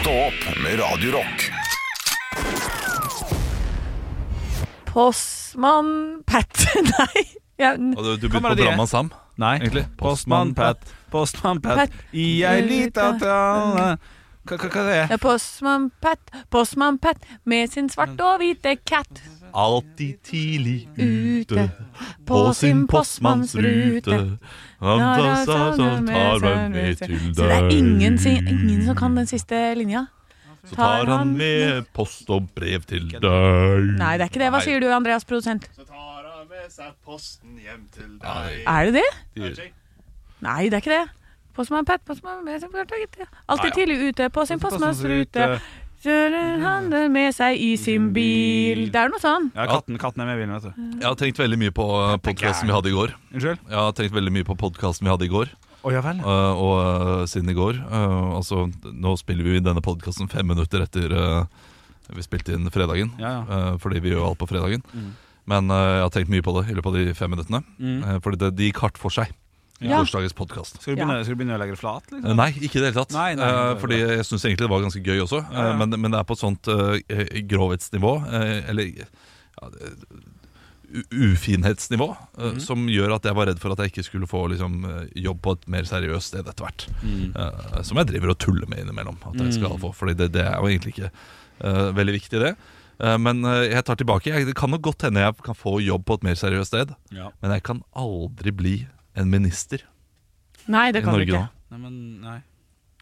Stå opp med Radio Rock. Postmann Pat Nei. Ja, n- Og du, du begynte på det? Brannmann Sam? Nei. Egentlig. Postmann Pat, Postmann Pat, Pat. i ei lita Hva hva- hva er det? Ja, Postmann Pat, Postmann Pat med sin svarte og hvite katt Alltid tidlig ute på sin postmannsrute. Han tar seg sånn tar med han med til Så det er ingen, ingen som kan den siste linja. Så tar han med post og brev til deg. Nei, det er ikke det. Hva sier du, Andreas, produsent? Så tar han med seg posten hjem til deg. Er det det? Nei, det er ikke det. Postmann Pat, postmann Alltid tidlig ute på sin postmannsrute. Kjører han det med seg i sin bil Det er noe sånn. Ja, katten, katten er med i bilen, vet du. Jeg har tenkt veldig mye på podkasten vi hadde i går. Unnskyld? Jeg har tenkt veldig mye på podkasten vi hadde i går. Oh, ja vel. Uh, og uh, siden i går uh, Altså, nå spiller vi denne podkasten fem minutter etter uh, vi spilte inn fredagen. Ja, ja. uh, fordi vi gjør alt på fredagen. Mm. Men uh, jeg har tenkt mye på det i løpet av de fem minuttene. Mm. Uh, fordi det, det gikk hardt for seg. Ja. Gårsdagens podkast. Skal, du begynne, skal du begynne å legge det flat? Liksom? Nei, ikke i det hele tatt. Nei, nei, Uh, er fordi jeg syns egentlig det var ganske gøy også. Ja, ja. Men, men det er på et sånt uh, grovhetsnivå, uh, eller ja, ufinhetsnivå, uh, mm. som gjør at jeg var redd for at jeg ikke skulle få liksom, jobb på et mer seriøst sted etter hvert. Mm. Uh, som jeg driver og tuller med innimellom. At jeg skal Mm. få Fordi det, det er jo egentlig ikke uh, veldig viktig, det. Men jeg tar tilbake. Jeg, det kan nok godt hende jeg kan få jobb på et mer seriøst sted, Ja. men jeg kan aldri bli en minister Nei, det kan du ikke. Nei, men nei.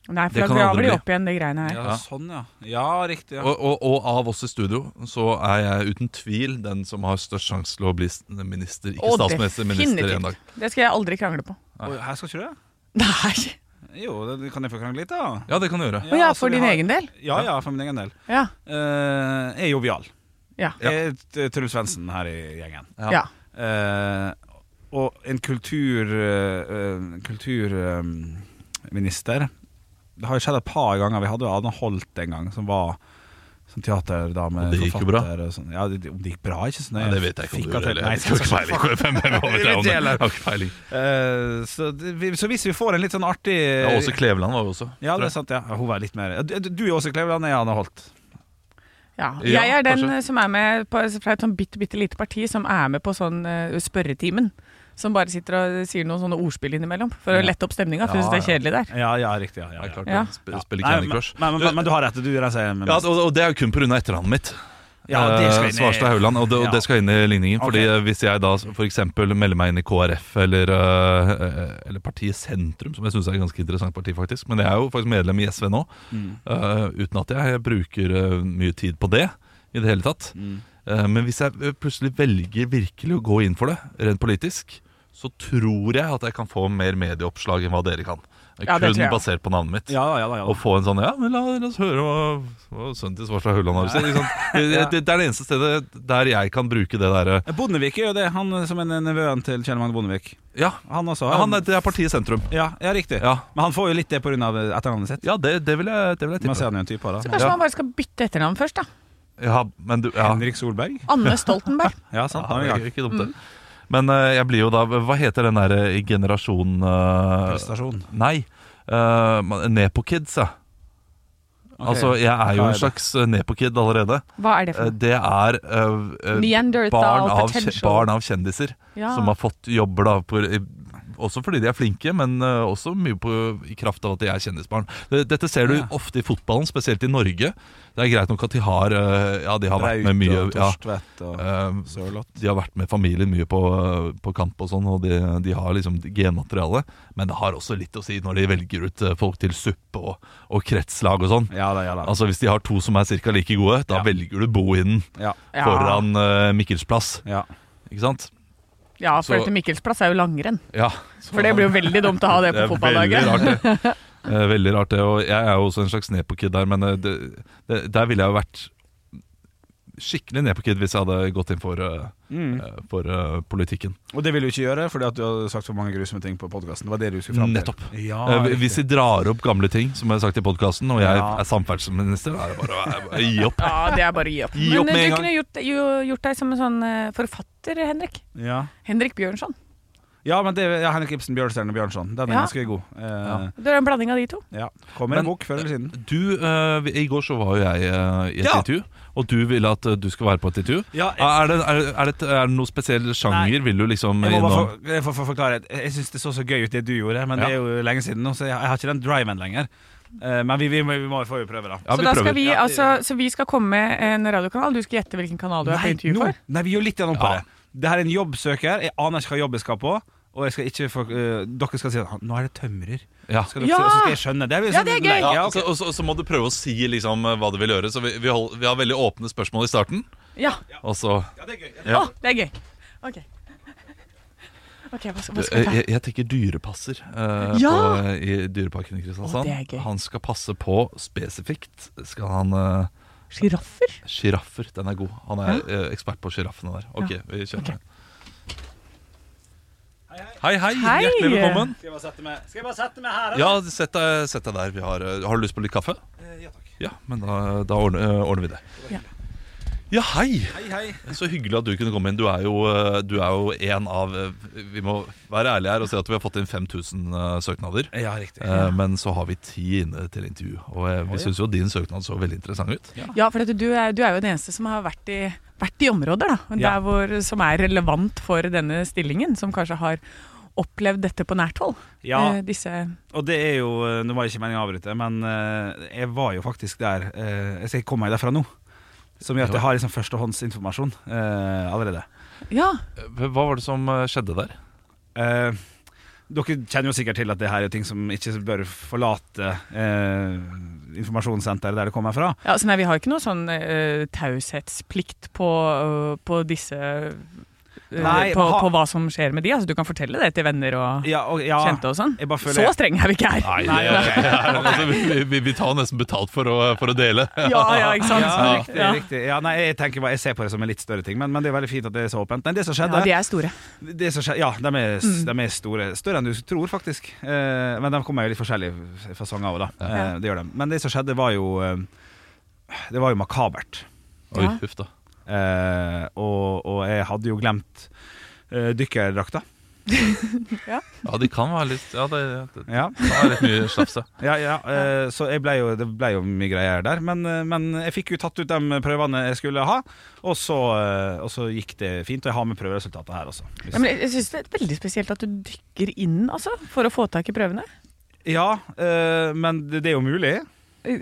Nei, Det for da kan graver aldri de bli. opp igjen de greiene her. Ja, Ja. sånn, ja. Ja, riktig. ja Og, og, og av oss i studio så er jeg uten tvil den som har størst sjanse til å bli s- minister. Ikke Å, statsminister, minister definitivt. en dag. Det skal jeg aldri krangle på. Oi, Her skal ikke du det? Nei. Jo, det kan jeg få krangle litt, da. Ja, det kan du gjøre. Å ja, for vi din har- egen del? Ja, ja, for min egen del. Ja. Eh, jeg er jovial. Ja. Jeg er t- Truls Svendsen her i gjengen. Ja. ja. Eh, og en kultur uh, Kulturminister Det har jo skjedd et par ganger. Vi hadde jo Anne Holt en gang, som var som teaterdame. Det gikk jo bra. sånn. Ja, det, om det gikk bra, ikke sånn Nei, det vet jeg ikke om du gjør. det- eller- Jeg har ikke peiling. Eh, så, det, vi- så hvis vi får en litt sånn artig Ja, Åse Kleveland var jo også. Ja, det er sant, ja. Hun var litt mer Du, du er Åse Kleveland, jeg er Anne Holt. Ja. Ja, Jeg er den kanskje. som er med på, fra et sånn bitte, bitte lite parti som er med på sånn spørretimen. Som bare sitter og sier noen sånne ordspill innimellom for å lette opp stemninga. For jeg Ja, synes det er kjedelig der. Ja, ja, riktig. Ja, ja, Ja. Sp- Spiller Nei, Candy men, Crush. men, men, men du har rett, du gir deg med Ja, og, og det er jo kun pga. etternavnet mitt. Ja, det skal Eh, inn i- Svarstad Hauland, og det, og det skal inn i ligningen. Fordi Ok. eh, Hvis jeg da f.eks. melder meg inn i KrF eller, eh, eller partiet Sentrum, som jeg syns er et ganske interessant parti, faktisk Men jeg er jo faktisk medlem i SV nå, Mm. eh, uten at jeg bruker mye tid på det i det hele tatt. Mm. Eh, men hvis jeg plutselig velger virkelig å gå inn for det, rent politisk, så tror jeg at jeg kan få mer medieoppslag enn hva dere kan. Ja, Kun basert på navnet mitt. Ja ja. Ja, Og få en sånn Ja, men la, la oss høre hva, hva sønnen til Svarstad Hulland har å si. ikke? Det, det, det er det eneste stedet der jeg kan bruke det derre Bondevik er jo det, han som er nevøen til Kjell Magne Bondevik. Ja, Han også. han er, det er partiet Sentrum. ja, ja, riktig. Ja, Men han får jo litt det pga. etternavnet sitt. ja det, det, vil jeg, det vil jeg Man ser tippe. han jo en type av Så kanskje Ja. man bare skal bytte etternavn først, da. Ja, men du ja. Henrik Solberg. Anne Stoltenberg. Ja, sant. Ja, han er i det gang. er ikke dumt, det. Men eh, jeg blir jo da Hva heter den der generasjonen? generasjon eh, Prestasjon. Nei. Uh, Nepo-kids, ja. Okay. Altså, jeg er jo er en slags eh, Nepo-kid allerede. Hva er det Eh, for noe? Det er uh, eh, barn, av, barn av kjendiser. Ja. som har fått jobber da på, i- også fordi de er flinke, men eh, også mye på, i kraft av at de er kjendisbarn. Dette ser du Ja. ofte i fotballen, spesielt i Norge. Det er greit nok at de har eh, Ja, de har vært med mye og ja, Torstvedt og eh, Sørloth. De har vært med familien mye på, eh, på kamp og sånn, og de, de har liksom genmateriale. Men det har også litt å si når de velger ut folk til suppe og, og kretslag og sånn. Ja da, ja. Altså Hvis de har to som er ca. like gode, da Ja. velger du Bohinen ja, Ja. foran uh, Mikkelsplass. ja. Ikke sant? Ja, for Så- Mikkels Mikkelsplass er jo langrenn. Ja For det blir jo veldig dumt å ha det på er fotballaget. Eh, veldig rart det. Og jeg er jo også en slags nepokid der, men eh, det, det, der ville jeg jo vært skikkelig nepokid hvis jeg hadde gått inn for, eh, Mm. for uh, politikken. Og det vil du ikke gjøre, fordi at du har sagt så mange grusomme ting på podkasten. Det var det du skulle fram til. Nettopp. Ja, Eh, hvis de drar opp gamle ting, som jeg har sagt i podkasten, og jeg Ja. er samferdselsminister, da er det bare å gi opp. Ja, det er bare å gi opp. Gi Men opp med en du gang. kunne gjort, gjort deg som en sånn forfatter, Henrik. ja. Henrik Bjørnson. Ja, men det er ja, Henrik Ibsen, Bjørnstjerne og Bjørnson. Den er Ja. ganske god. Eh, Ja. Du er en blanding av de to. ja. Kommer Men- en bok før eller siden. Du, eh, I går så var jo jeg eh, i et Ja. intervju, og du ville at eh, du skal være på et intervju. Ja, Er det, er, det- er, det, er det noen spesiell sjanger? Nei. Vil du liksom Jeg må bare innom jeg får, får forklare Jeg syns det så så gøy ut det du gjorde, men Ja. det er jo lenge siden nå, så jeg, jeg har ikke den driven lenger. Eh, men vi, vi, må- vi må få jo prøve, da. Ja, så, vi da prøver. skal vi, Ja, altså, så vi skal komme med en radiokanal. Du skal gjette hvilken kanal du er på intervju nå- for. Nei, vi gjør litt gjennom på Ja. det. Det her er en jobbsøker. Jeg aner ikke hva jobb jeg skal på. Og jeg skal ikke få, uh, dere skal si at nå er det tømrer. Ja. Skal dere, Ja! Så skal jeg skjønne. Det er, Ja, det er gøy. Ja, Ja, ok. så, og så, og så må du prøve å si liksom eh, hva du vil gjøre. Så vi, vi, hold, vi har veldig åpne spørsmål i starten. Ja. Og så Ja, det er gøy. Ja. Det er gøy. Ok. Ok, hva, skal- hva skal ta? jeg, jeg tenker dyrepasser uh, Ja! på, i Dyreparken i Kristiansand. Å, det er gøy. Han skal passe på spesifikt Skal han uh, Sjiraffer? Sjiraffer. Den er god. Han er eh, ekspert på sjiraffene der. Ok, vi kjører. Ok. Hei, hei, Hei. Hjertelig velkommen. Skal jeg bare sette meg, skal jeg bare sette meg her? Ja, sett deg, sett deg der. Vi har, eh, har du lyst på litt kaffe? ja takk. Ja, men da, da ordner, eh, ordner vi det. Ja. Ja, hei! Hei, hei. Så hyggelig at du kunne komme inn. Du er jo, eh, du er jo en av eh, Vi må være ærlige her og si at vi har fått inn 5000 eh, søknader. Ja, riktig. ja. Men så har vi ti inne til intervju. Og vi ja. syns jo din søknad så veldig interessant ut. Ja, for du, er, du er jo den eneste som har vært i, vært i områder da, Ja. der hvor, som er relevant for denne stillingen, som kanskje har opplevd dette på nært hold. Ja, Eh, disse og det er jo Nå var det ikke meningen å avbryte, men eh, jeg var jo faktisk der eh, Jeg komme meg derfra nå. Som gjør at jeg har liksom førstehåndsinformasjon eh, allerede. Ja, Eh, Hva var det som eh, skjedde der? Eh, dere kjenner jo sikkert til at det her er ting som ikke bør forlate eh, informasjonssenteret der det kommer fra. ja så nei, vi har ikke noe sånn eh, taushetsplikt på, på disse Nei, på, ha- på hva som skjer med de. Altså, du kan fortelle det til venner og Ja, og, ja, kjente og sånn. Jeg Så strenge er vi ikke her. Nei, Nei, okay. ok. altså, vi, vi, vi tar nesten betalt for å, for å dele. Ja, ja, ikke sant? Ja, riktig, Ja. riktig. Ja, nei, jeg tenker jeg ser på det som en litt større ting, men, men det er veldig fint at det er så åpent. Men det som Ja, de er store. det som skjedde, Ja, de er, Mm. de er store. Større enn du tror, faktisk. Eh, men de kommer jo litt forskjellige fasonger av, da. Eh, det gjør de. Men det som skjedde, var jo eh, Det var jo makabert. Oi, Ja. huff da. Eh, og, og jeg hadde jo glemt eh, dykkerdrakta. Ja, de kan være litt Ja, det, det Ja. kan være litt mye slafse. ja. Ja, ja, eh, så jeg ble jo, det ble jo mye greier der. Men, eh, men jeg fikk jo tatt ut de prøvene jeg skulle ha, og så, og så gikk det fint. Og jeg har med prøveresultatet her også. Hvis- Ja, men jeg jeg syns det er veldig spesielt at du dykker inn altså, for å få tak i prøvene. Ja, eh, men det, det er jo mulig.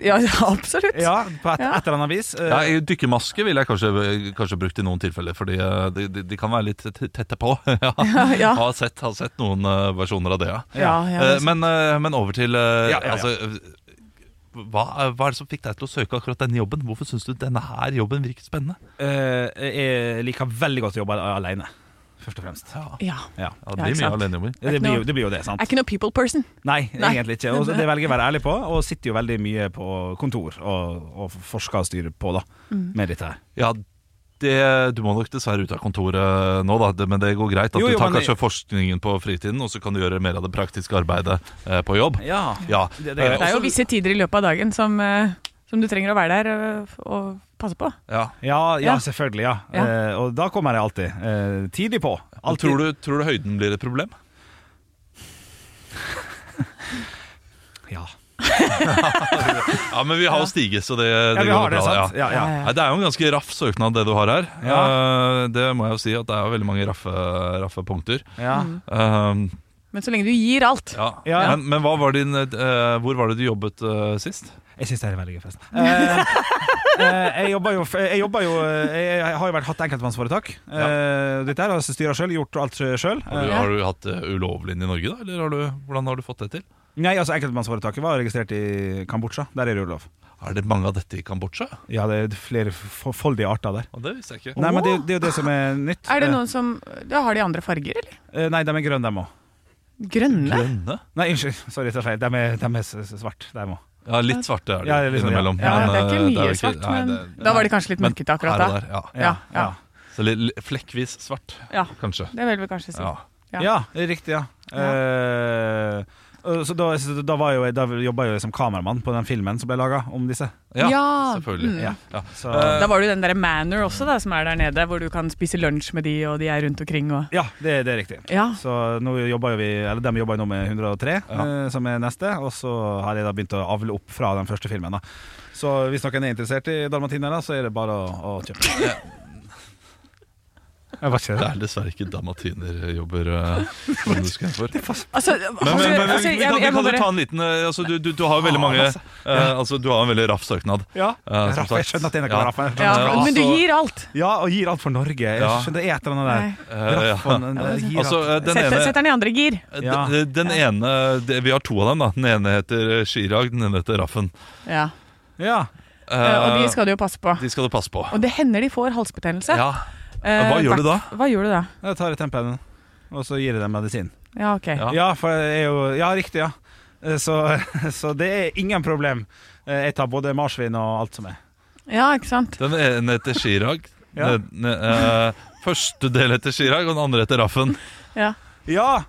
Ja, absolutt. Ja, på et, Ja. et eller annet vis. Eh, Ja, Dykkermaske ville jeg kanskje, kanskje brukt i noen tilfeller, fordi eh, de, de, de kan være litt tette på. ja. ja. Har sett, har sett noen eh, versjoner av det, ja. Ja, ja, det men, men over til Ja, ja, ja. Altså, hva, hva er det som fikk deg til å søke akkurat denne jobben? Hvorfor syns du denne her jobben virker spennende? eh, jeg liker veldig godt å jobbe alene, først og fremst. Ja, ja. Det blir mye alenejobber. Det blir, jo, det blir jo det, sant? Jeg er ikke noe people person. Nei, Nei. egentlig ikke. Og det velger jeg å være ærlig på, og sitter jo veldig mye på kontor og, og forsker og styrer på da, Mm. med dette her. Ja, det, du må nok dessverre ut av kontoret nå, da. Det, men det går greit. At Jo, jo, du tar men- kanskje forskningen på fritiden, og så kan du gjøre mer av det praktiske arbeidet eh, på jobb. Ja, Ja, det, det er Eh, Det er jo visse tider i løpet av dagen som, eh, som du trenger å være der og, og passe på. ja. Ja, ja, Ja. selvfølgelig. ja, Ja. Eh, Og da kommer jeg alltid. eh, tidlig på. Alltid. Tror, du, tror du høyden blir et problem? Ja, Ja, men vi har jo stige, så det, ja det vi går har det, bra. sant? Ja. Ja, ja. Nei, det er jo en ganske raff søknad det du har her. Ja. Eh, det må jeg jo si at det er jo veldig mange raffe, raffe punkter. ja. Eh, Men så lenge du gir alt. ja. Ja. Men, men hva var din, eh, hvor var det du jobbet eh, sist? Jeg syns det er veldig gøy, forresten. Eh, eh, jeg jobber jo, jeg, jobber jo eh, jeg har jo vært, hatt enkeltmannsforetak. Ja. dette her har jeg styra sjøl, gjort alt sjøl. Har du, har du hatt det ulovlig inn i Norge, da? Eller har du, hvordan har du fått det til? nei, altså enkeltmannsforetaket var registrert i Kambodsja. Der er det ulov. Er det mange av dette i Kambodsja? Ja, det er flere foldige arter der. Og det visste jeg ikke. Nei, men det, det er jo det som er nytt. Er det noen som ja, Har de andre farger, eller? Eh, nei, de er grønne, dem òg. Grønne? Grønne? Nei, unnskyld. Sorry, jeg tar feil. De er, de er svart. De òg. Ja, litt svarte er det Ja, liksom, innimellom. Ja, men, det er ikke eh, mye ikke, svart, nei, men det- da var det kanskje litt mørkete akkurat da. der, ja. Ja, ja. Så litt, flekkvis svart, Ja, kanskje. det vil vi kanskje si. Ja. Ja. Ja, det er riktig, ja. Ja, og så da, så da, var jo, jeg- da jobba jeg som kameramann på den filmen som ble laga om disse. Ja, Ja, selvfølgelig. mm. Ja. Ja. Så, Eh, Da var det jo den der Manor også, da, som er der nede, hvor du kan spise lunsj med de, og de er rundt omkring og ja, det, det er riktig. Ja. Så nå jobber vi Eller de jobber jo nå med 103, Ja. eh, som er neste. Og så har jeg da begynt å avle opp fra den første filmen. da Så hvis noen er interessert i dalmatinere, så er det bare å, å kjøpe. Jeg var ikke Det det. er dessverre ikke dalmatinerjobber uh, som du skal for. Altså, Men, men, men, altså, vi kan, vi kan bare- ta en liten eh, altså, du, du, du har jo veldig mange uh, Altså, du har en veldig raff søknad. Ja, uh, Raff, jeg skjønner at det er Ja. Raff. ja. Men du altså- gir alt. Ja, og gir alt for Norge. Jeg skjønner det er et eller annet der. Eh, ja. Den- gir Altså, eh, den ene sett den i andre gir. eh, den, den ene det, Vi har to av dem, da. Den ene heter Chirag, den ene heter Raffen. Ja. Ja. Uh, Og de skal du jo passe på. de skal du passe på. Og det hender de får halsbetennelse. Ja. Eh, Hva gjør du da? Hva gjør du da? Jeg tar et tempen, og så gir jeg dem medisin. Ja, ok. Ja. Ja, for jeg er jo Ja, riktig, ja. Eh, Så, så det er ingen problem. Eh, Jeg tar både marsvin og alt som er. Ja, ikke sant? Den ene heter Chirag. Ja. Den, eh, første del heter Chirag, og den andre heter Raffen. Ja. Ja,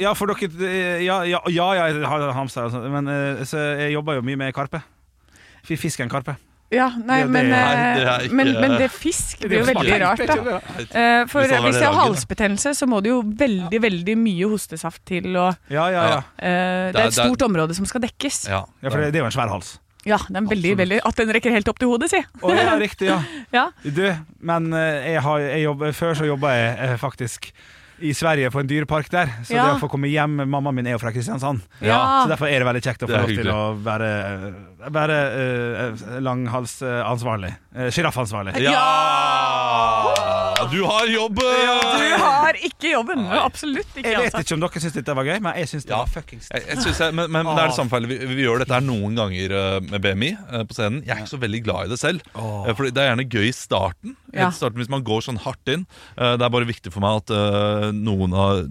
ja for dere Ja, ja, ja jeg har hamster, og sånt, men eh, så jeg jobber jo mye med karpe. Fisken karpe. Ja, nei, Det- det- men, Nei, eh, det er ikke- men, men det fisk det er jo veldig rart, da. Eh, For Hvis de har halsbetennelse, så må det jo veldig veldig mye hostesaft til. Og, Ja, ja, ja. eh, det er- er et stort område som skal dekkes. Ja. ja for det, det er jo en svær hals. Ja, det er veldig, veldig At den rekker helt opp til hodet, si. Oh, ja, riktig, ja. Ja. Du, men jeg har, jeg jobber, før så jobba jeg faktisk i Sverige på en dyrepark der. Så Ja. det å få komme hjem Mammaen min er jo fra Kristiansand. Ja. Så derfor er det veldig kjekt å få lov til å være, være uh, langhalsansvarlig. Uh, Sjiraffansvarlig. Ja! Du har jobb! Du har ikke jobben! Absolutt ikke. Jeg vet Altså. ikke om dere syns dette var gøy, men jeg syns det Ja. var fuckings Jeg, jeg synes jeg, men, men det er det samme feilet. Vi, vi gjør dette her noen ganger eh, med BMI eh, på scenen. Jeg er ikke så veldig glad i det selv. Åh. Eh, Fordi Det er gjerne gøy i starten. Ja. Helt i starten Hvis man går sånn hardt inn. Eh, Det er bare viktig for meg at eh, noen av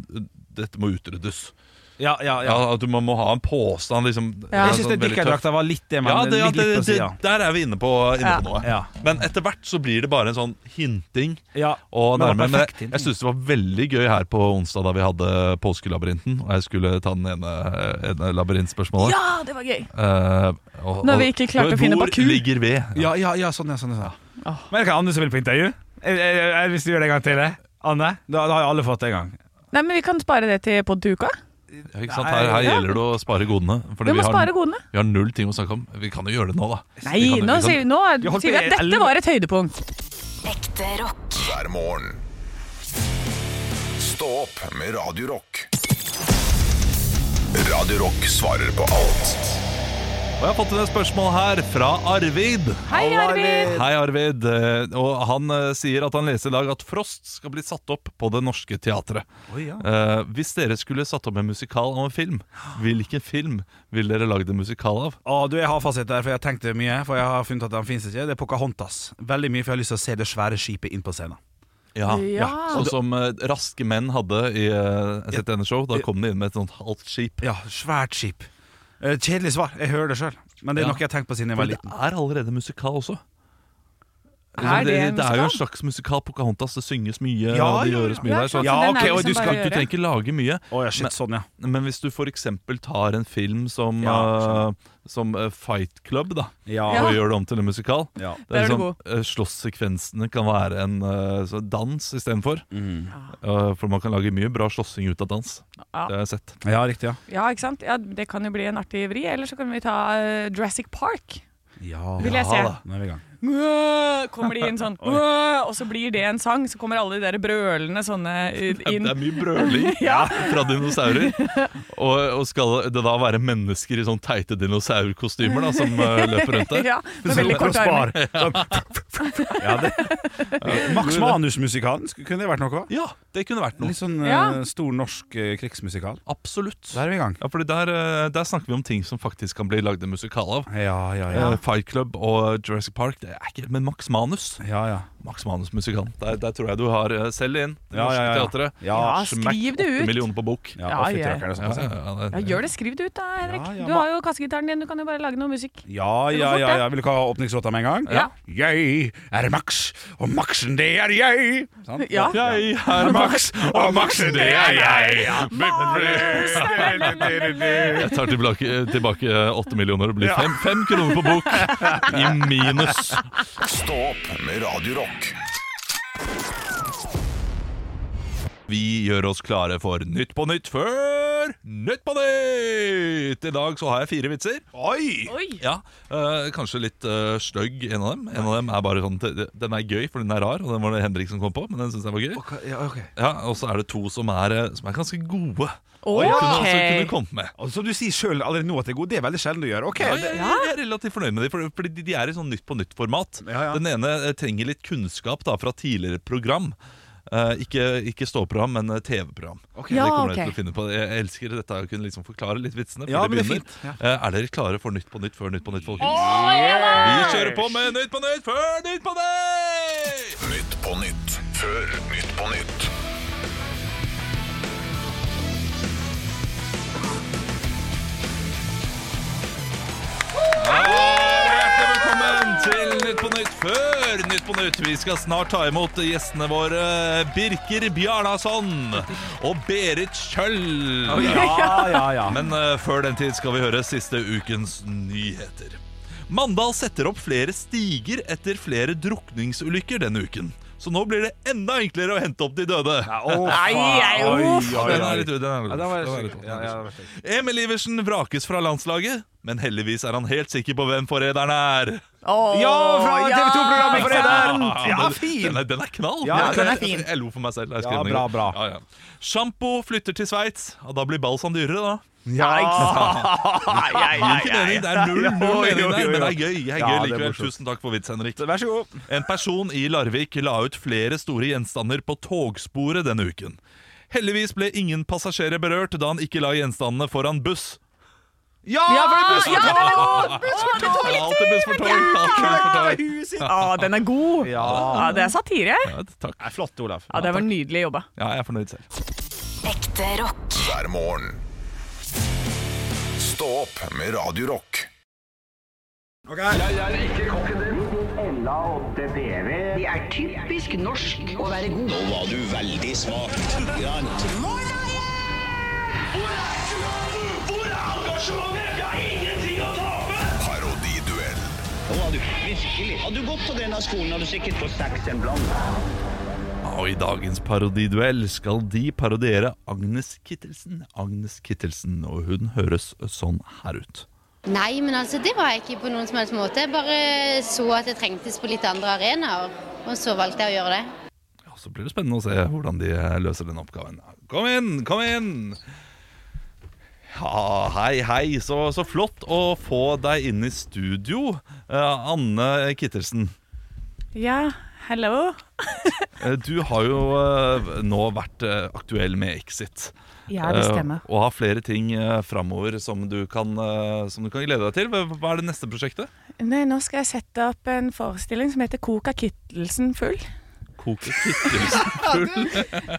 dette må utryddes. Ja, ja, Ja, ja. At du må, ha en påstand. Liksom, Ja. Jeg syns sånn det dykkerdrakta var litt det, men Ja, det, ja litt, det, litt det, der er vi inne på, inne Ja. på noe. Ja. Men etter hvert så blir det bare en sånn hinting. Ja. Og nærmere, men perfekt jeg, jeg syns det var veldig gøy her på onsdag da vi hadde Påskelabyrinten. Og jeg skulle ta den ene, ene labyrintspørsmålet. Ja, det var gøy! Uh, og, Når vi ikke klarte å finne Hvor ligger ved? Ja, ja, ja, sånn, ja. Sånn, ja. Oh. Men er det ikke Anne som vil på intervju? Hvis du gjør det en gang til? Anne? Da, da har jo alle fått det en gang. Nei, men Vi kan spare det til pod til uka. Ja, ikke sant? Her, her gjelder det å spare godene. Fordi Vi må har, spare godene. vi har null ting å snakke om. Vi kan jo gjøre det nå, da. Nei, Vi kan- nå vi kan- sier vi, nå Vi holdt sier vi på i at dette elleve- var et høydepunkt. Ekte rock. hver morgen. Stå opp med Radio Rock. Radio Rock svarer på alt Og jeg har fått et spørsmål her fra Arvid. Hei, Arvid! Hei, Arvid. Eh, Og han eh, sier at han leser i dag at Frost skal bli satt opp på Det Norske Teatret. Oh, ja. Eh, hvis dere skulle satt opp en musikal av en film, hvilken film ville dere lagd en musikal av? Oh, du, Jeg har fasit der, for jeg har tenkt det mye. For jeg har funnet at den finnes ikke. Det er Pocahontas. Veldig mye, for jeg har lyst til å se det svære skipet inn på scenen. Ja, Ja. Sånn som uh, Raske menn hadde i uh, et show Da kom de inn med et sånt halvt skip. Ja, svært skip. Eh, kjedelig svar. Jeg hører det sjøl. Men det er Ja. noe jeg har tenkt på siden jeg var liten. det er allerede musikal også. Er det det, det er jo en slags musikal. Pocahontas. Det synges mye, Ja, og det gjøres mye ja, der. Så, Ja, okay, ok, og liksom du skal- du trenger ikke lage mye. Oh, ja, shit, sånn, ja. Men hvis du f.eks. tar en film som, Ja, uh, som eh, Fight Club, da Ja. Og gjør det om til en musikal ja. det Der er sånn, god. eh, Slåssekvensene kan være en uh, så dans istedenfor. Mm. Uh, for man kan lage mye bra slåssing ut av dans. Ja. Det har jeg sett. ja, riktig, ja. Ja, ikke sant? Ja, Det kan jo bli en artig vri. Eller så kan vi ta Jurassic Park. Ja, Vil jeg se. da. Nå er vi i gang. Kommer de inn sånn Og så blir det en sang. Så kommer alle de der brølende sånne eh, inn. Det er mye brøling Ja. fra dinosaurer. Og, og skal det da være mennesker i sånn teite dinosaurkostymer da, som uh, løper rundt der? Ja, med veldig kort arm. Sånn. Ja, det. Max Manus-musikalen kunne det vært noe? Ja, det kunne vært noe. Litt sånn eh, stor norsk uh, krigsmusikal. Absolutt. Der er vi i gang. Ja, fordi der, uh, der snakker vi om ting som faktisk kan bli lagd en musikal av. Ja, ja, ja. Eh, Fight Club og Jurassic Park, det ikke Men Max Manus. ja, ja. Max Manus musikant. Der, der tror jeg du har selv Selg inn. Det Ja, norske ja, ja. teatret. Ja, Ja, skriv det 8 ut. millioner på bok. ja, Ja, ja. det skal Ja, ja, ja, det- Ja, gjør det, skriv det ut da, Henrik. Ja, ja, du har jo kassegitaren din, du kan jo bare lage noe musikk. Ja, ja, ja, ja. Vil du ikke ha åpningslåta med en gang? Ja. Jeg er Max, og Maxen det er jeg. Sant? Ja. Jeg er Max, og Maxen det er jeg. Jeg tar tilbake, åtte millioner. Det blir fem, fem kroner på bok i minus. Stå opp med Radio Rock. Vi gjør oss klare for Nytt på nytt før Nytt på nytt! I dag så har jeg fire vitser. Oi! Oi! Ja, øh, Kanskje litt øh, stygg, en av dem. En av dem er bare sånn Den er gøy, for den er rar, og den var det Henrik som kom på. Men den synes jeg var gøy okay, ja, okay. Ja, Og så er det to som er, eh, som er ganske gode. Og Ok. kunne altså, kunne kommet med. Og Som du sier sjøl allerede nå at det er god, det er veldig sjelden du gjør. Ok, Ja, ja, jeg, jeg er relativt fornøyd med dem, for, fordi de, de er i sånn Nytt på nytt-format. Ja, ja. Den ene eh, trenger litt kunnskap da fra tidligere program. Uh, ikke ikke ståprogram, men eh, TV-program. Ja, det kommer ok. dere til å finne på Jeg elsker dette å kunne liksom forklare litt vitsene. Ja, men det er fint. Ja. uh, er dere klare for Nytt på nytt før Nytt på nytt, folkens? Vi kjører på med Nytt på nytt før Nytt på nytt! Nytt på nytt før Nytt på nytt. Vi skal snart ta imot gjestene våre Birker Bjarnason og Berit Kjøll. Ja, ja, ja. Men eh, før den tid skal vi høre siste ukens nyheter. Mandal setter opp flere stiger etter flere drukningsulykker denne uken. Så nå blir det enda enklere å hente opp de døde. Å, Nei, nei. Den er litt, Ja, ja, ja, litt- Emil Iversen vrakes fra landslaget, men heldigvis er han helt sikker på hvem forræderen er. Åh, Ja, fra TV2-programmet ikke Forræderen! Ja, den, fin! Den er, den er knall. Ja, den er fin. Jeg lo for meg selv. Ja, bra, bra. Ja, ja. Sjampo flytter til Sveits, og da blir balsam dyrere, da. Ja, ikke mening, det er null, null jo, mening der, men det er gøy. Jeg er gøy er likevel. Tusen takk for vits, Henrik. Vær så god. En person i Larvik la ut flere store gjenstander på togsporet denne uken. Heldigvis ble ingen passasjerer berørt da han ikke la gjenstandene foran buss. Ja, Ja, for det er! Buss for tog! Alltid buss for tog! Ja, den er god. Ja. Ja, det er satire. Ja, takk. Nei, Flott, Olav. Ja, det var nydelig jobba. Ja, jeg er fornøyd selv. Ekte rock. hver morgen. Stå opp med Radio Rock. Det er typisk norsk å være god. Nå var du veldig smak. Grant. Hvor er engasjementet? Jeg har ingenting å tape! Parodiduell. Nå var du virkelig. Hadde du gått på denne skolen, hadde du sikkert fått seks en blant. Og i dagens parodiduell skal de parodiere Agnes Kittelsen. Agnes Kittelsen, og hun høres sånn her ut. Nei, men altså det var jeg ikke på noen som helst måte. Jeg bare så at det trengtes på litt andre arenaer, og så valgte jeg å gjøre det. Ja, Så blir det spennende å se hvordan de løser den oppgaven. Kom inn, kom inn! Ja, hei, hei. Så, så flott å få deg inn i studio, eh, Anne Kittelsen. Ja, hello. Eh, Du har jo eh, nå vært eh, aktuell med Exit. Ja, det stemmer. Og har flere ting uh, framover som, du kan, som du kan glede deg til. Hva, er det neste prosjektet? Nei, nå skal jeg sette opp en forestilling som heter Koka Kittelsen full. Koka Kittelsen full.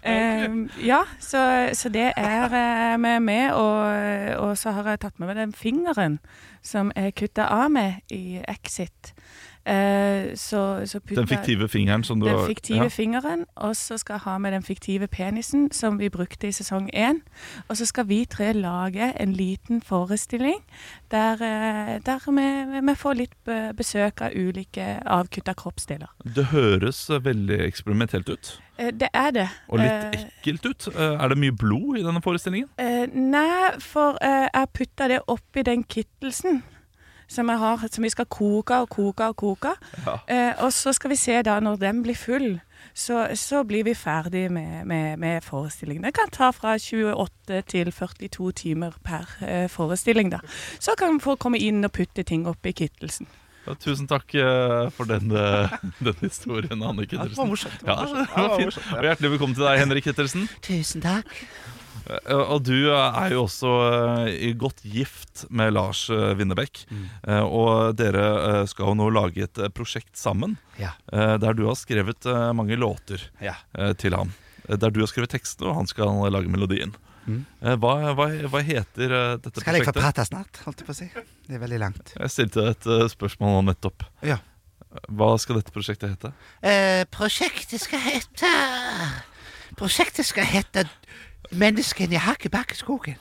Eh, ja, så, så det er eh, med og, og så har jeg tatt med meg den fingeren som jeg kutta av med i Exit. Eh, så, så Den fiktive fingeren som du Den fiktive ja. fingeren, og så skal jeg ha med den fiktive penisen som vi brukte i sesong én. Og så skal vi tre lage en liten forestilling der, eh, der vi, vi får litt besøk av ulike avkutta kroppsdeler. Det høres veldig eksperimentelt ut. Eh, Det er det. Og litt ekkelt ut. Er det mye blod i denne forestillingen? Nei, for jeg putta det oppi den kittelsen som, jeg har, som vi skal koke og koke og koke. Eh, og så skal vi se da, når den blir full, så, så blir vi ferdig med, med, med forestillingen. Det kan ta fra 28 til 42 timer per eh, forestilling, da. Så kan vi få komme inn og putte ting opp i kittelsen. Ja, tusen takk eh, for den, eh, den historien, Anne Kittelsen. det var morsomt. Ja, det var fint. Og hjertelig velkommen til deg, Henrik Kittelsen. Tusen takk. Eh, Og du er jo også eh, i godt gift med Lars eh, Winnebekk. Mm. Eh, Og dere eh, skal jo nå lage et eh, prosjekt sammen, Ja. eh, der du har skrevet eh, mange låter Ja. eh, til ham. Eh, Der du har skrevet tekstene, og han skal lage melodien. Mm. Hva, hva, hva heter eh, dette prosjektet? Skal jeg få prate snart, holdt jeg på å si? Det er veldig langt. Jeg stilte et eh, spørsmål nå nettopp. Ja. Hva skal dette prosjektet hete? Eh, prosjektet skal hete Prosjektet skal hete Menneskene i Hakkebakkeskogen.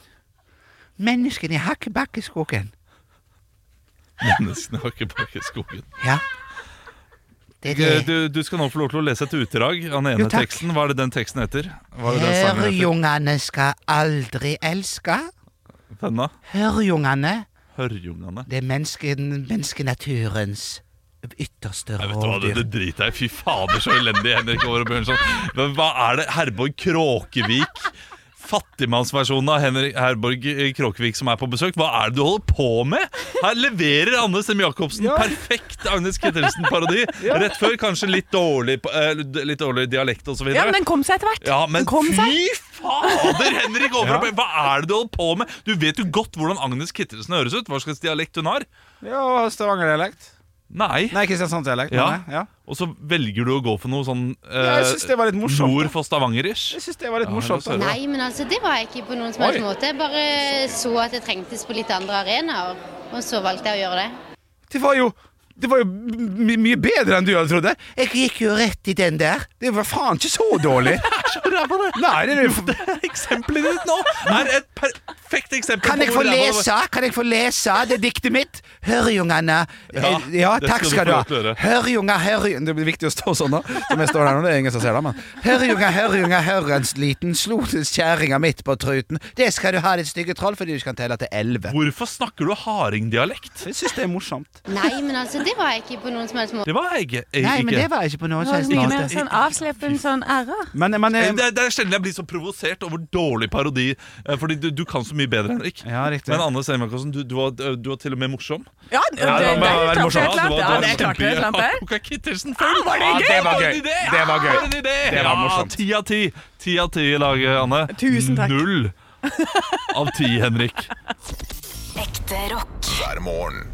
Menneskene i Hakkebakkeskogen. Menneskene i Hakkebakkeskogen. Ja. Det det. Du, du skal nå få lov til å lese et utdrag av den ene Jo, teksten. Hva er det den teksten heter? Er? Hørjungane skal aldri elske. Denne? Hørjungane, Hørjungene. det er mennesken, menneskenaturens ytterste rovdyr. det, det driter jeg i. Fy fader, så elendig Henrik Over Bjørnson. Men Hva er det Herborg Kråkevik? Fattigmannsversjonen av Henrik Herborg Kråkevik som er på besøk. Hva er det du holder på med? Her leverer Anne Semme Jacobsen perfekt Agnes Kittelsen-parodi. Rett før kanskje litt dårlig, eh, litt dårlig dialekt osv. Ja, men den kom seg etter hvert. Ja, men fy fader, Henrik Overhopp! Hva er det du holder på med? Du vet jo godt hvordan Agnes Kittelsen høres ut. Hva slags dialekt hun har. Ja, Stavanger-dialekt. Nei. Nei, Kristiansand-dialekt. Ja. jeg. ja. Og så velger du å gå for noe sånn eh, Ja, jeg synes det var litt morsomt, Nord for Stavanger-ish. Jeg synes det var litt Ja, morsomt. da. Nei, men altså, det var jeg ikke på noen som helst måte. Jeg bare så at det trengtes på litt andre arenaer, og så valgte jeg å gjøre det. Det var jo det var jo my mye bedre enn du hadde trodd. Jeg gikk jo rett i den der. Det var faen ikke så dårlig. Nei, det er jo Eksempelet ditt nå er et perfekt eksempel Kan jeg på få lese? Kan jeg få lese det diktet mitt? Hørjungene. Ja, Eh, ja takk skal skal du ha. Hørjunga, hørjunger Det blir viktig å stå sånn, da. Som jeg står der nå. Det er ingen som ser det, men Hørjunga, hørjunga, hørens liten, slo kjerringa midt på truten. Det skal du ha, ditt stygge troll, fordi du kan telle til elleve. Hvorfor snakker du hardingdialekt? Jeg syns det er morsomt. Nei, men altså, det var jeg ikke på noen som helst måte. Det var jeg ikke. Nei, men det var jeg ikke på noen som helst mye mer måte. sånn avsleppen sånn r-er. Men, men Eh, eh, Det, det er sjelden jeg blir så provosert over dårlig parodi. eh, Fordi du, du kan så mye bedre, Henrik. Ja, riktig. Men Anne Seimakosen, du, du, var, du var til og med morsom. Ja, det, det, Ja, det det, klarte jeg klart. Ja, det klarte jeg klart. Full! var det gøy? Det var gøy. Det var gøy. Det var morsomt. Ti av ti. Ti av ti i laget, Anne. Tusen takk. Null av ti, Henrik. Ekte rock. hver morgen.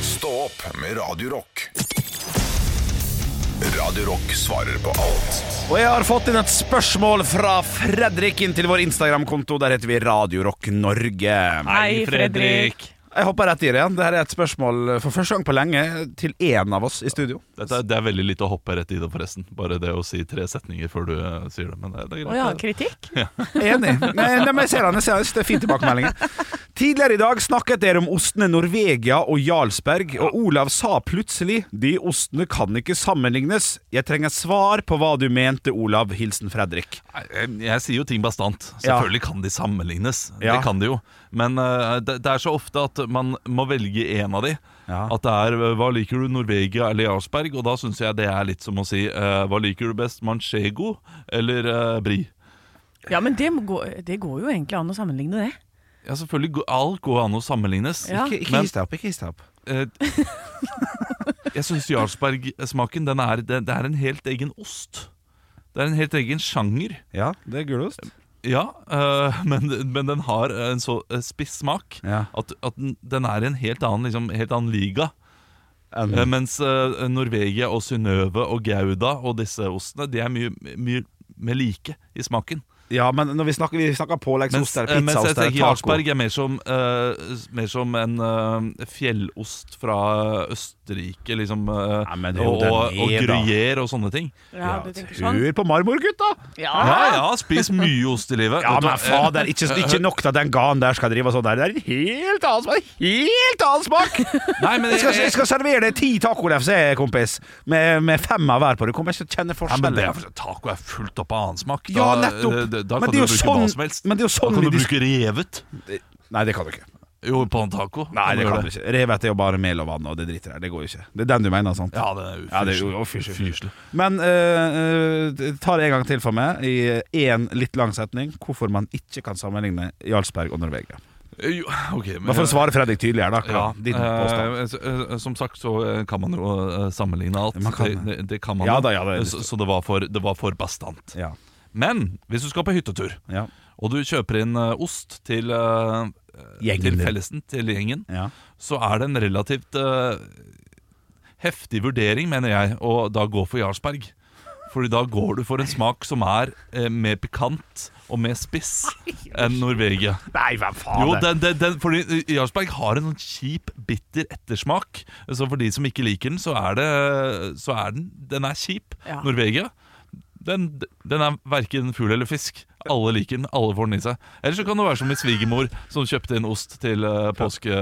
Stå opp med Radio Rock. Radio Rock svarer på alt Og jeg har fått inn et spørsmål fra Fredrik inn til vår Instagram-konto. Der heter vi Radio Rock Norge. Hei, Fredrik. Jeg hopper rett i det igjen. Dette er et spørsmål for første gang på lenge til én av oss i studio. Dette, det er veldig litt å hoppe rett i det, forresten. Bare det å si tre setninger før du eh, sier det. Men det, det er Å ja, kritikk? kritikk? Enig. Nei, nei, men jeg ser den. jeg ser den. Det er fin tilbakemelding. Tidligere i dag snakket dere om ostene Norvegia og Jarlsberg, og Olav sa plutselig de ostene kan ikke sammenlignes. Jeg trenger svar på hva du mente, Olav. Hilsen Fredrik. Jeg, jeg sier jo ting bastant. Ja. Selvfølgelig kan de sammenlignes. Ja. Det kan de jo. Men uh, det, det er så ofte at man må velge én av de. Ja. At det er eh, hva liker du, Norvegia eller Jarlsberg? Og da syns jeg det er litt som å si uh, hva liker du best, Manchego eller uh, Brie? Ja, men det, må gå, det går jo egentlig an å sammenligne det. Ja, selvfølgelig. Alt går an å sammenlignes. Ja. Ikke, ikke Men- his deg opp. Ikke his deg opp. Eh, jeg syns Jarlsberg-smaken den er, det, det er en helt egen ost. Det er en helt egen sjanger. Ja, det er gulost. Ja, øh, men, men den har en så øh, spiss smak Ja. at, at den, den er i en helt annen, liksom, helt annen liga. Eh, mens øh, Norvegia og Synnøve og Gouda og disse ostene De er mye, mye mer like i smaken. Ja, men når vi snakker, vi snakker påleggsost eller øh, mens jeg pizzaost eller tenker taco Jarlsberg er mer som, uh, mer som en uh, fjellost fra Østerrike, liksom. Uh, Ja, men jo, og, og, og er gruyère og sånne ting. Ja, du tenker sånn. Hør på marmorgutta! Ja, ja, spis mye ost i livet. Ja, men fader, ikke, ikke nok til at den ganen der skal drive og sånn der. Det er en helt annen smak! Helt annen smak! Nei, men Jeg skal, jeg skal servere deg ti tacolefse, kompis, med, med fem av hver på. Du kommer ikke til å kjenne Ja, men det er, taco er fullt opp av annen smak. Ja, nettopp. Da, da Men kan du bruke sånn- hva som helst. men det er jo sånn da kan du bruke revet. Nei, det kan du ikke. Jo, på en taco. Nei, det kan du ikke. Revet er jo bare mel og vann, og det driter jeg. Det går jo ikke. Det er den du mener, sant? Ja, det er jo Ja, det er jo- ufyselig. å, fy, fy, fy. Ufyselig. Men uh, ta det en gang til for meg, i én litt lang setning, hvorfor man ikke kan sammenligne Jarlsberg og Norvegia. Eh, Jo, ok men, for å svare Fredrik tydelig her, da. ja, Din påstand. eh, eh, Som sagt så eh, kan man jo eh, sammenligne alt. Kan det, det. kan man Ja da, ja, det så, så det, var for, det var for bastant. Ja. Men hvis du skal på hyttetur, Ja. og du kjøper inn eh, ost til, eh, Gjengen til fellesen, til gjengen, Ja. så er det en relativt uh, heftig vurdering, mener jeg, å da gå for Jarlsberg. Fordi da går du for en smak som er eh, mer pikant og mer spiss enn Norvegia. Nei, hvem faen Jo, den, den, den, fordi eh, Jarlsberg har en sånn kjip, bitter ettersmak. Så for de som ikke liker den, så er, det, så er den Den er kjip. Ja. Norvegia, den, den er verken fugl eller fisk. Alle liker den, alle får den i seg. Eller så kan det være som min svigermor, som kjøpte inn ost til uh, påske,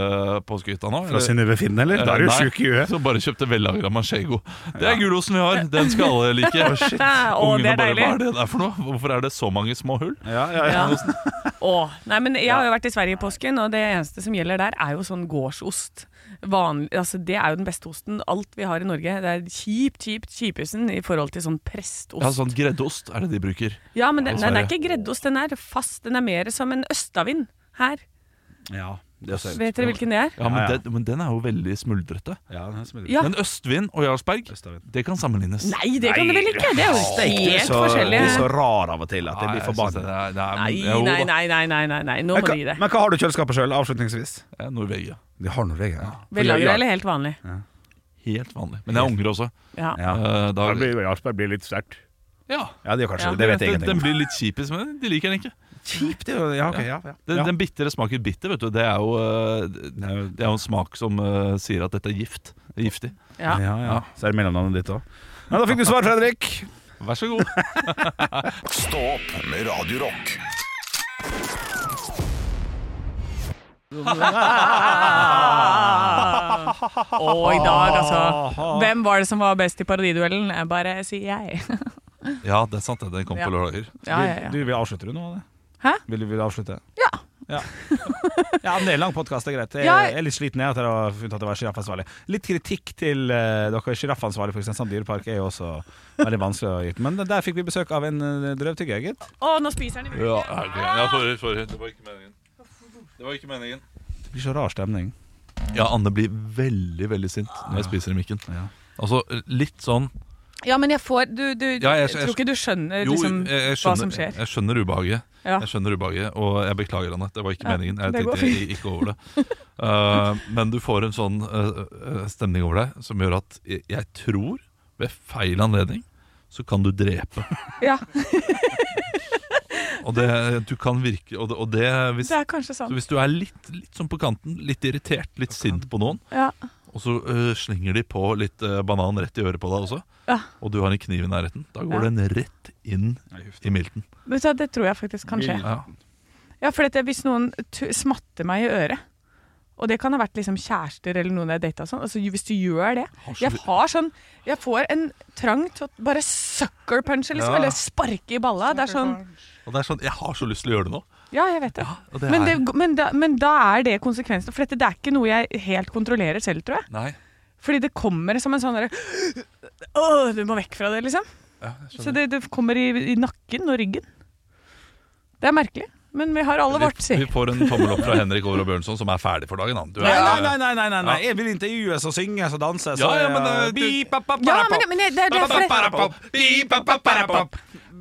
påskehytta nå. Fra eller- Synnøve Finn, eller? Da er du Eh, nei, sjuk i huet. Som bare kjøpte vellagra manchego. Det er gulosten vi har. Den skal alle like. Å, det Ungene er bare, deilig. Hva er det der for noe? Hvorfor er det så mange små hull? Ja, ja, ja. Ja. Åh, nei, men jeg har jo vært i Sverige i påsken, og det eneste som gjelder der, er jo sånn gårdsost. Vanlig, altså det er jo den beste osten. Alt vi har i Norge. Det er kjipt, kjipt, kjipesen i forhold til sånn prestost. Ja, sånn greddost er det de bruker. Ja, men den, nei, den er ikke greddost. den er fast. Den er mer som en østavind her. ja. Det er Vet dere hvilken det er? Ja, men. Den, men den er jo veldig smuldrete. Ja, den er smuldrete. Ja. Men østvind og Jarlsberg, Østavind. det kan sammenlignes. Nei, det kan det vel ikke? Det er jo helt så, du er så rar av og til at jeg blir forbanna. Nei, nei, nei, nei, nei, nei, nei. nå må du gi det. men hva har du i kjøleskapet sjøl, avslutningsvis? Ja, Norvegia. De har Norvegia. Ja. Vellagra eller helt vanlig? Helt vanlig. Men jeg angrer også. Ja. Ja. Uh, da, Jarlsberg blir litt sterkt. ja. Ja, det gjør kanskje Ja. det. Det vet jeg den, den ingenting om. blir litt kjipis, men de liker den ikke. Kjipt, det er Ja, ok, ja. ja. Den, ja. den bitre smaker bitter, vet du. Det er jo, eh, det er jo, det er jo en smak som uh, sier at dette er gift. Det er giftig. Ja. ja, ja. Så er det mellomnavnet ditt òg. Ja, da fikk du svar, Fredrik. Vær så god. Stå opp med Radio Og i dag, altså. Hvem var det som var best i parodiduellen? Jeg Bare sier jeg. Ja, det er sant. det. Den kom på lørdager. Ja, ja, ja. Du, vil avslutte du nå? Det? Hæ? Vil du, vil du avslutte? Ja. Ja, ja men Det er lang podkast, det er greit. Jeg, jeg er litt sliten jeg etter å ha funnet at jeg var sjiraffansvarlig. Litt kritikk til uh, dere sjiraffansvarlige sjiraffansvarlig for Kristiansand dyrepark er jo også veldig vanskelig å gi. Men der fikk vi besøk av en uh, drøvtygger, gitt. Å, nå spiser han i Ja, okay. ja sorry, sorry. Det var ikke meningen. Det var ikke meningen. Det blir så rar stemning. Ja, Anne blir veldig, veldig sint når jeg spiser i mikken. Ja. Altså, litt sånn Ja, men jeg får Du, du Ja, jeg- jeg, jeg- tror ikke du skjønner Jo, liksom, jeg, jeg, hva som skjønner, skjer. jeg skjønner ubehaget. Ja. Jeg skjønner ubehaget, Og jeg beklager, Anne. Det var ikke Ja, meningen. Jeg tenkte jeg, ikke over det. Uh, men du får en sånn uh, stemning over deg som gjør at jeg, jeg tror, ved feil anledning, så kan du drepe. Ja, Og det, du kan virke Og det, og det hvis, det er kanskje så hvis du er litt, litt sånn på kanten, litt irritert, litt sint på noen, Ja. og så uh, slenger de på litt uh, banan rett i øret på deg også, Ja. og du har en kniv i nærheten, da går Ja. den rett inn i milten. Men så, Det tror jeg faktisk kan skje. Ja. Ja, for dette, Hvis noen smatter meg i øret, og det kan ha vært liksom kjærester eller noen jeg data sånn, altså hvis du gjør det Har Jeg har sånn Jeg får en trang til å bare sucker punche, liksom, Ja. eller sparke i balla. Det er sånn Og det er sånn, Jeg har så lyst til å gjøre det nå. Ja, jeg vet det. Ja, det men, er- det men, da, men da er det konsekvensen. For dette det er ikke noe jeg helt kontrollerer selv, tror jeg. Nei, Fordi det kommer som en sånn derre Åh, du må vekk fra det, liksom. ja, Så det, det kommer i, i nakken og ryggen. Det er merkelig. Men vi har alle vårt, si. vi får en tommel opp fra Henrik Over og Bjørnson, som er ferdig for dagen. Du er, Nei, nei, nei, nei, nei, nei. Jeg vil intervjues og synges og danses. Ja, ja, men, eh, du- Ja, men, men det, det er derfor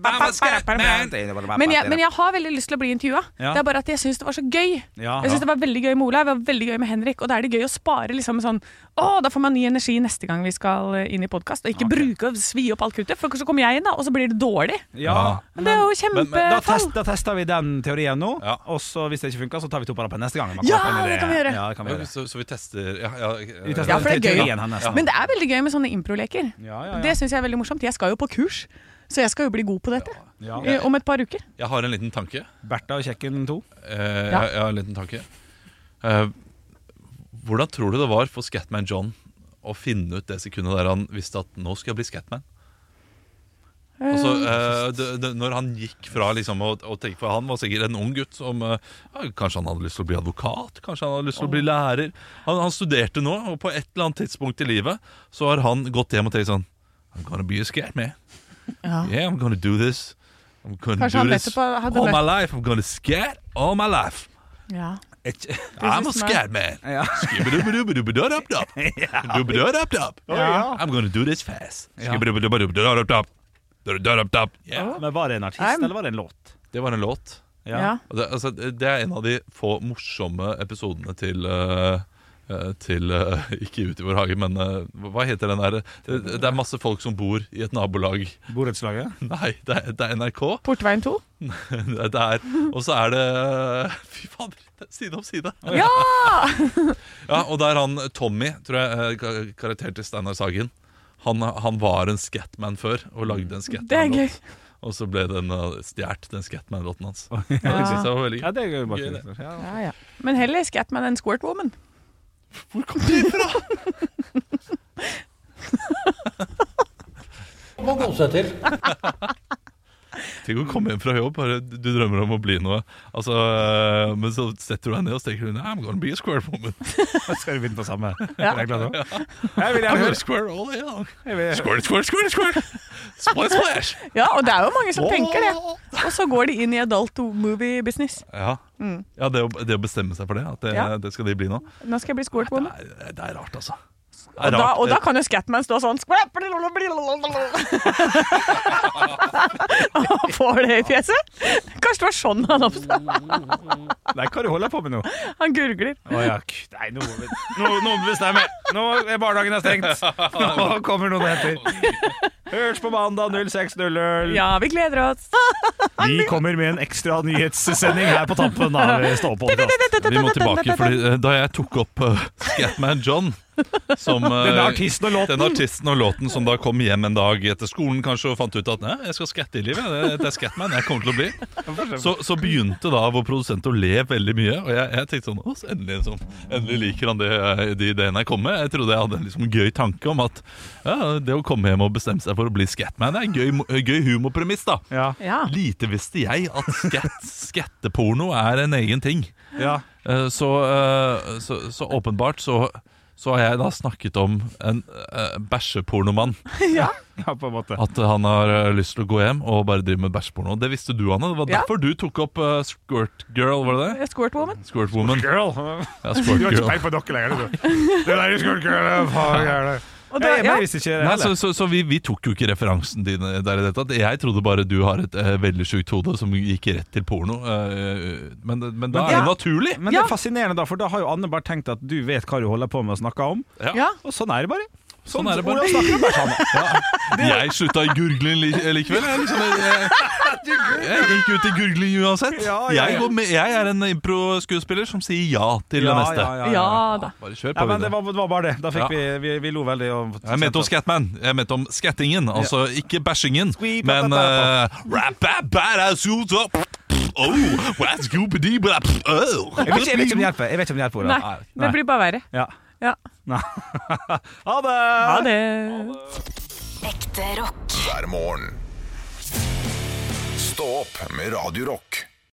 men jeg, men jeg har veldig lyst til å bli intervjua. Ja. Det er bare at jeg syns det var så gøy. Ja. Jeg synes Det var veldig gøy med Olav, det var veldig gøy med Henrik. Og da er det gøy å spare liksom sånn Å, da får man ny energi neste gang vi skal eh, inn i podkast. Og ikke bruke og svi opp alt kruttet, for så kommer jeg inn, da, og så blir det dårlig. Ja, Men det er jo men Da, kjempefall. test, da tester vi den teorien nå, Ja. og så hvis det ikke funker, så tar vi to på neste gang. Ja, det kan vi gjøre. Ja, kan vi Ja, gjøre. så, så vi tester Ja, ja, Vi tester Ja, for det er gøy. Ja. Men det er veldig gøy med sånne improleker. Ja, ja, ja. Det syns jeg er veldig morsomt. Jeg skal jo på kurs, så jeg skal jo bli god på dette Ja. eh, om et par uker. Jeg har en liten tanke. Bertha og Kjekken 2. Eh, Ja. jeg, jeg har en liten tanke. Eh, hvordan tror du det var for Scatman John å finne ut det sekundet der han visste at nå skal jeg bli Scatman? Altså, eh, det, det, når han gikk fra liksom å, å tenke For han var sikkert en ung gutt som eh, Kanskje han hadde lyst til å bli advokat? Kanskje han hadde lyst til å bli lærer? Han, han studerte nå, og på et eller annet tidspunkt i livet så har han gått hjem og tenkt sånn I'm gonna be a Scatman. Ja. Yeah, I'm gonna do this. I'm gonna Kanskje do han this nettopp hadde all my life. I'm gonna scat all my life. Ja. I'm a scat man. Ja. Ja. I'm gonna do this fast. Ja. Yeah. Men Var det en artist, I'm- eller var det en låt? Det var en låt. Ja. Og Det, altså, det er en av de få morsomme episodene til eh, til eh, Ikke Ut i vår hage, men eh, hva heter den der Det, er masse folk som bor i et nabolag. Borettslaget? Nei, det er, det er NRK. Portveien 2? Det er. Og så er det Fy fader, er side om side. Ja! Ja, Og der han Tommy, tror jeg, Karakter karakteren til Steinar Sagen han, han var en Scatman før og lagde en Det. Scatman-låt. Og så ble den uh, stjålet, den Scatman-låten hans. Det synes jeg var veldig gøy. Ja, det er gøy, Gøy, det. ja. Ja, ja. Men heller Scatman enn Squirt Woman. Hvor kom det fra? Må gå seg til. Tenk å komme hjem fra jobb, bare du drømmer om å bli noe. Altså, øh, men så setter du deg ned og tenker du, I'm gonna be a square woman. Skal du begynne på samme Ja. Jeg, ja. Jeg vil gjerne høre. square all day long. Square, square, square, square. Splash, splash. Ja, og det er jo mange som tenker det. Og så går de inn i adult movie business. Ja, ja det, å, det å bestemme seg for det, at det, Ja. det skal de bli nå, Nå skal jeg bli Squirt det Woman. er, det er rart, altså. Og da, og da kan jo Scatman stå sånn Og får det i fjeset. Kanskje det var sånn han oppstod. nei, hva holder holder på med nå? Han gurgler. Å ja, nei, nå, nå, nå bestemmer jeg. Nå er barnehagen er stengt. Nå kommer noen og henter. Hørs på mandag 06.00. Ja, vi gleder oss. Vi kommer med en ekstra nyhetssending her på tampen av Stå på-podkast. Vi må tilbake, fordi eh, da jeg tok opp uh, Scatman John som, uh, Denne artisten og låten. Den artisten og låten som da kom hjem en dag etter skolen kanskje og fant ut at Nei, jeg skal skatte i livet. Det, det er Scatman jeg kommer til å bli. Så, så begynte da vår produsent å le veldig mye. Og jeg, jeg tenkte sånn Åh, endelig, sånn, endelig liker han det, de ideene jeg kom med. Jeg trodde jeg hadde en liksom gøy tanke om at ja, det å komme hjem og bestemme seg for å bli Scatman, det er en gøy, gøy humorpremiss, da. Ja, Ja. Lite visste jeg at skat, skatteporno er en egen ting. ja. Eh, Så, eh, så, så åpenbart så, så har jeg da snakket om en uh, bæsjepornomann. ja, på en måte. At han har eh, lyst til å gå hjem og bare drive med bæsjeporno. Det visste du, Anne. Det var Ja. derfor du tok opp uh, Squirt Girl, var det det? Squirt Woman. Squirt Woman. Squirt Girl. Ja, Du har ikke peil på dere lenger, du. Det der er Squirt girl. Faen, girl. Og da, Jeg, ja. jeg visste ikke det Nei, så heller. så, så vi, vi tok jo ikke referansen din der i dette. Jeg trodde bare du har et uh, veldig sjukt hode som gikk rett til porno. Uh, men, men da Men er det naturlig. Men det er fascinerende, da, for da har jo Anne bare tenkt at du vet hva du holder på med å snakke om. ja. Og sånn er det bare. Sånn er det bare. Olav snakker om bæsj, han. Jeg slutta i gurgling likevel. Jeg, liksom, jeg, jeg, jeg gikk ut i gurgling uansett. Ja, ja, ja. Jeg, går med, jeg er en impro-skuespiller som sier ja til det neste. Ja da. Bare kjør på. men det var, det var bare det. Da fikk vi, vi, vi lo veldig. Jeg mente om Scatman. Jeg mente om skattingen. Altså ikke bæsjingen, men uh. Oh, well, oh. Jeg vet ikke, jeg vet ikke om det hjelper. Jeg vet ikke om det hjelper Olav. Nei, det blir bare verre. Ja. Ja. Ha det! Ha det. Ekte rock. hver morgen. Stå opp med Radio Rock.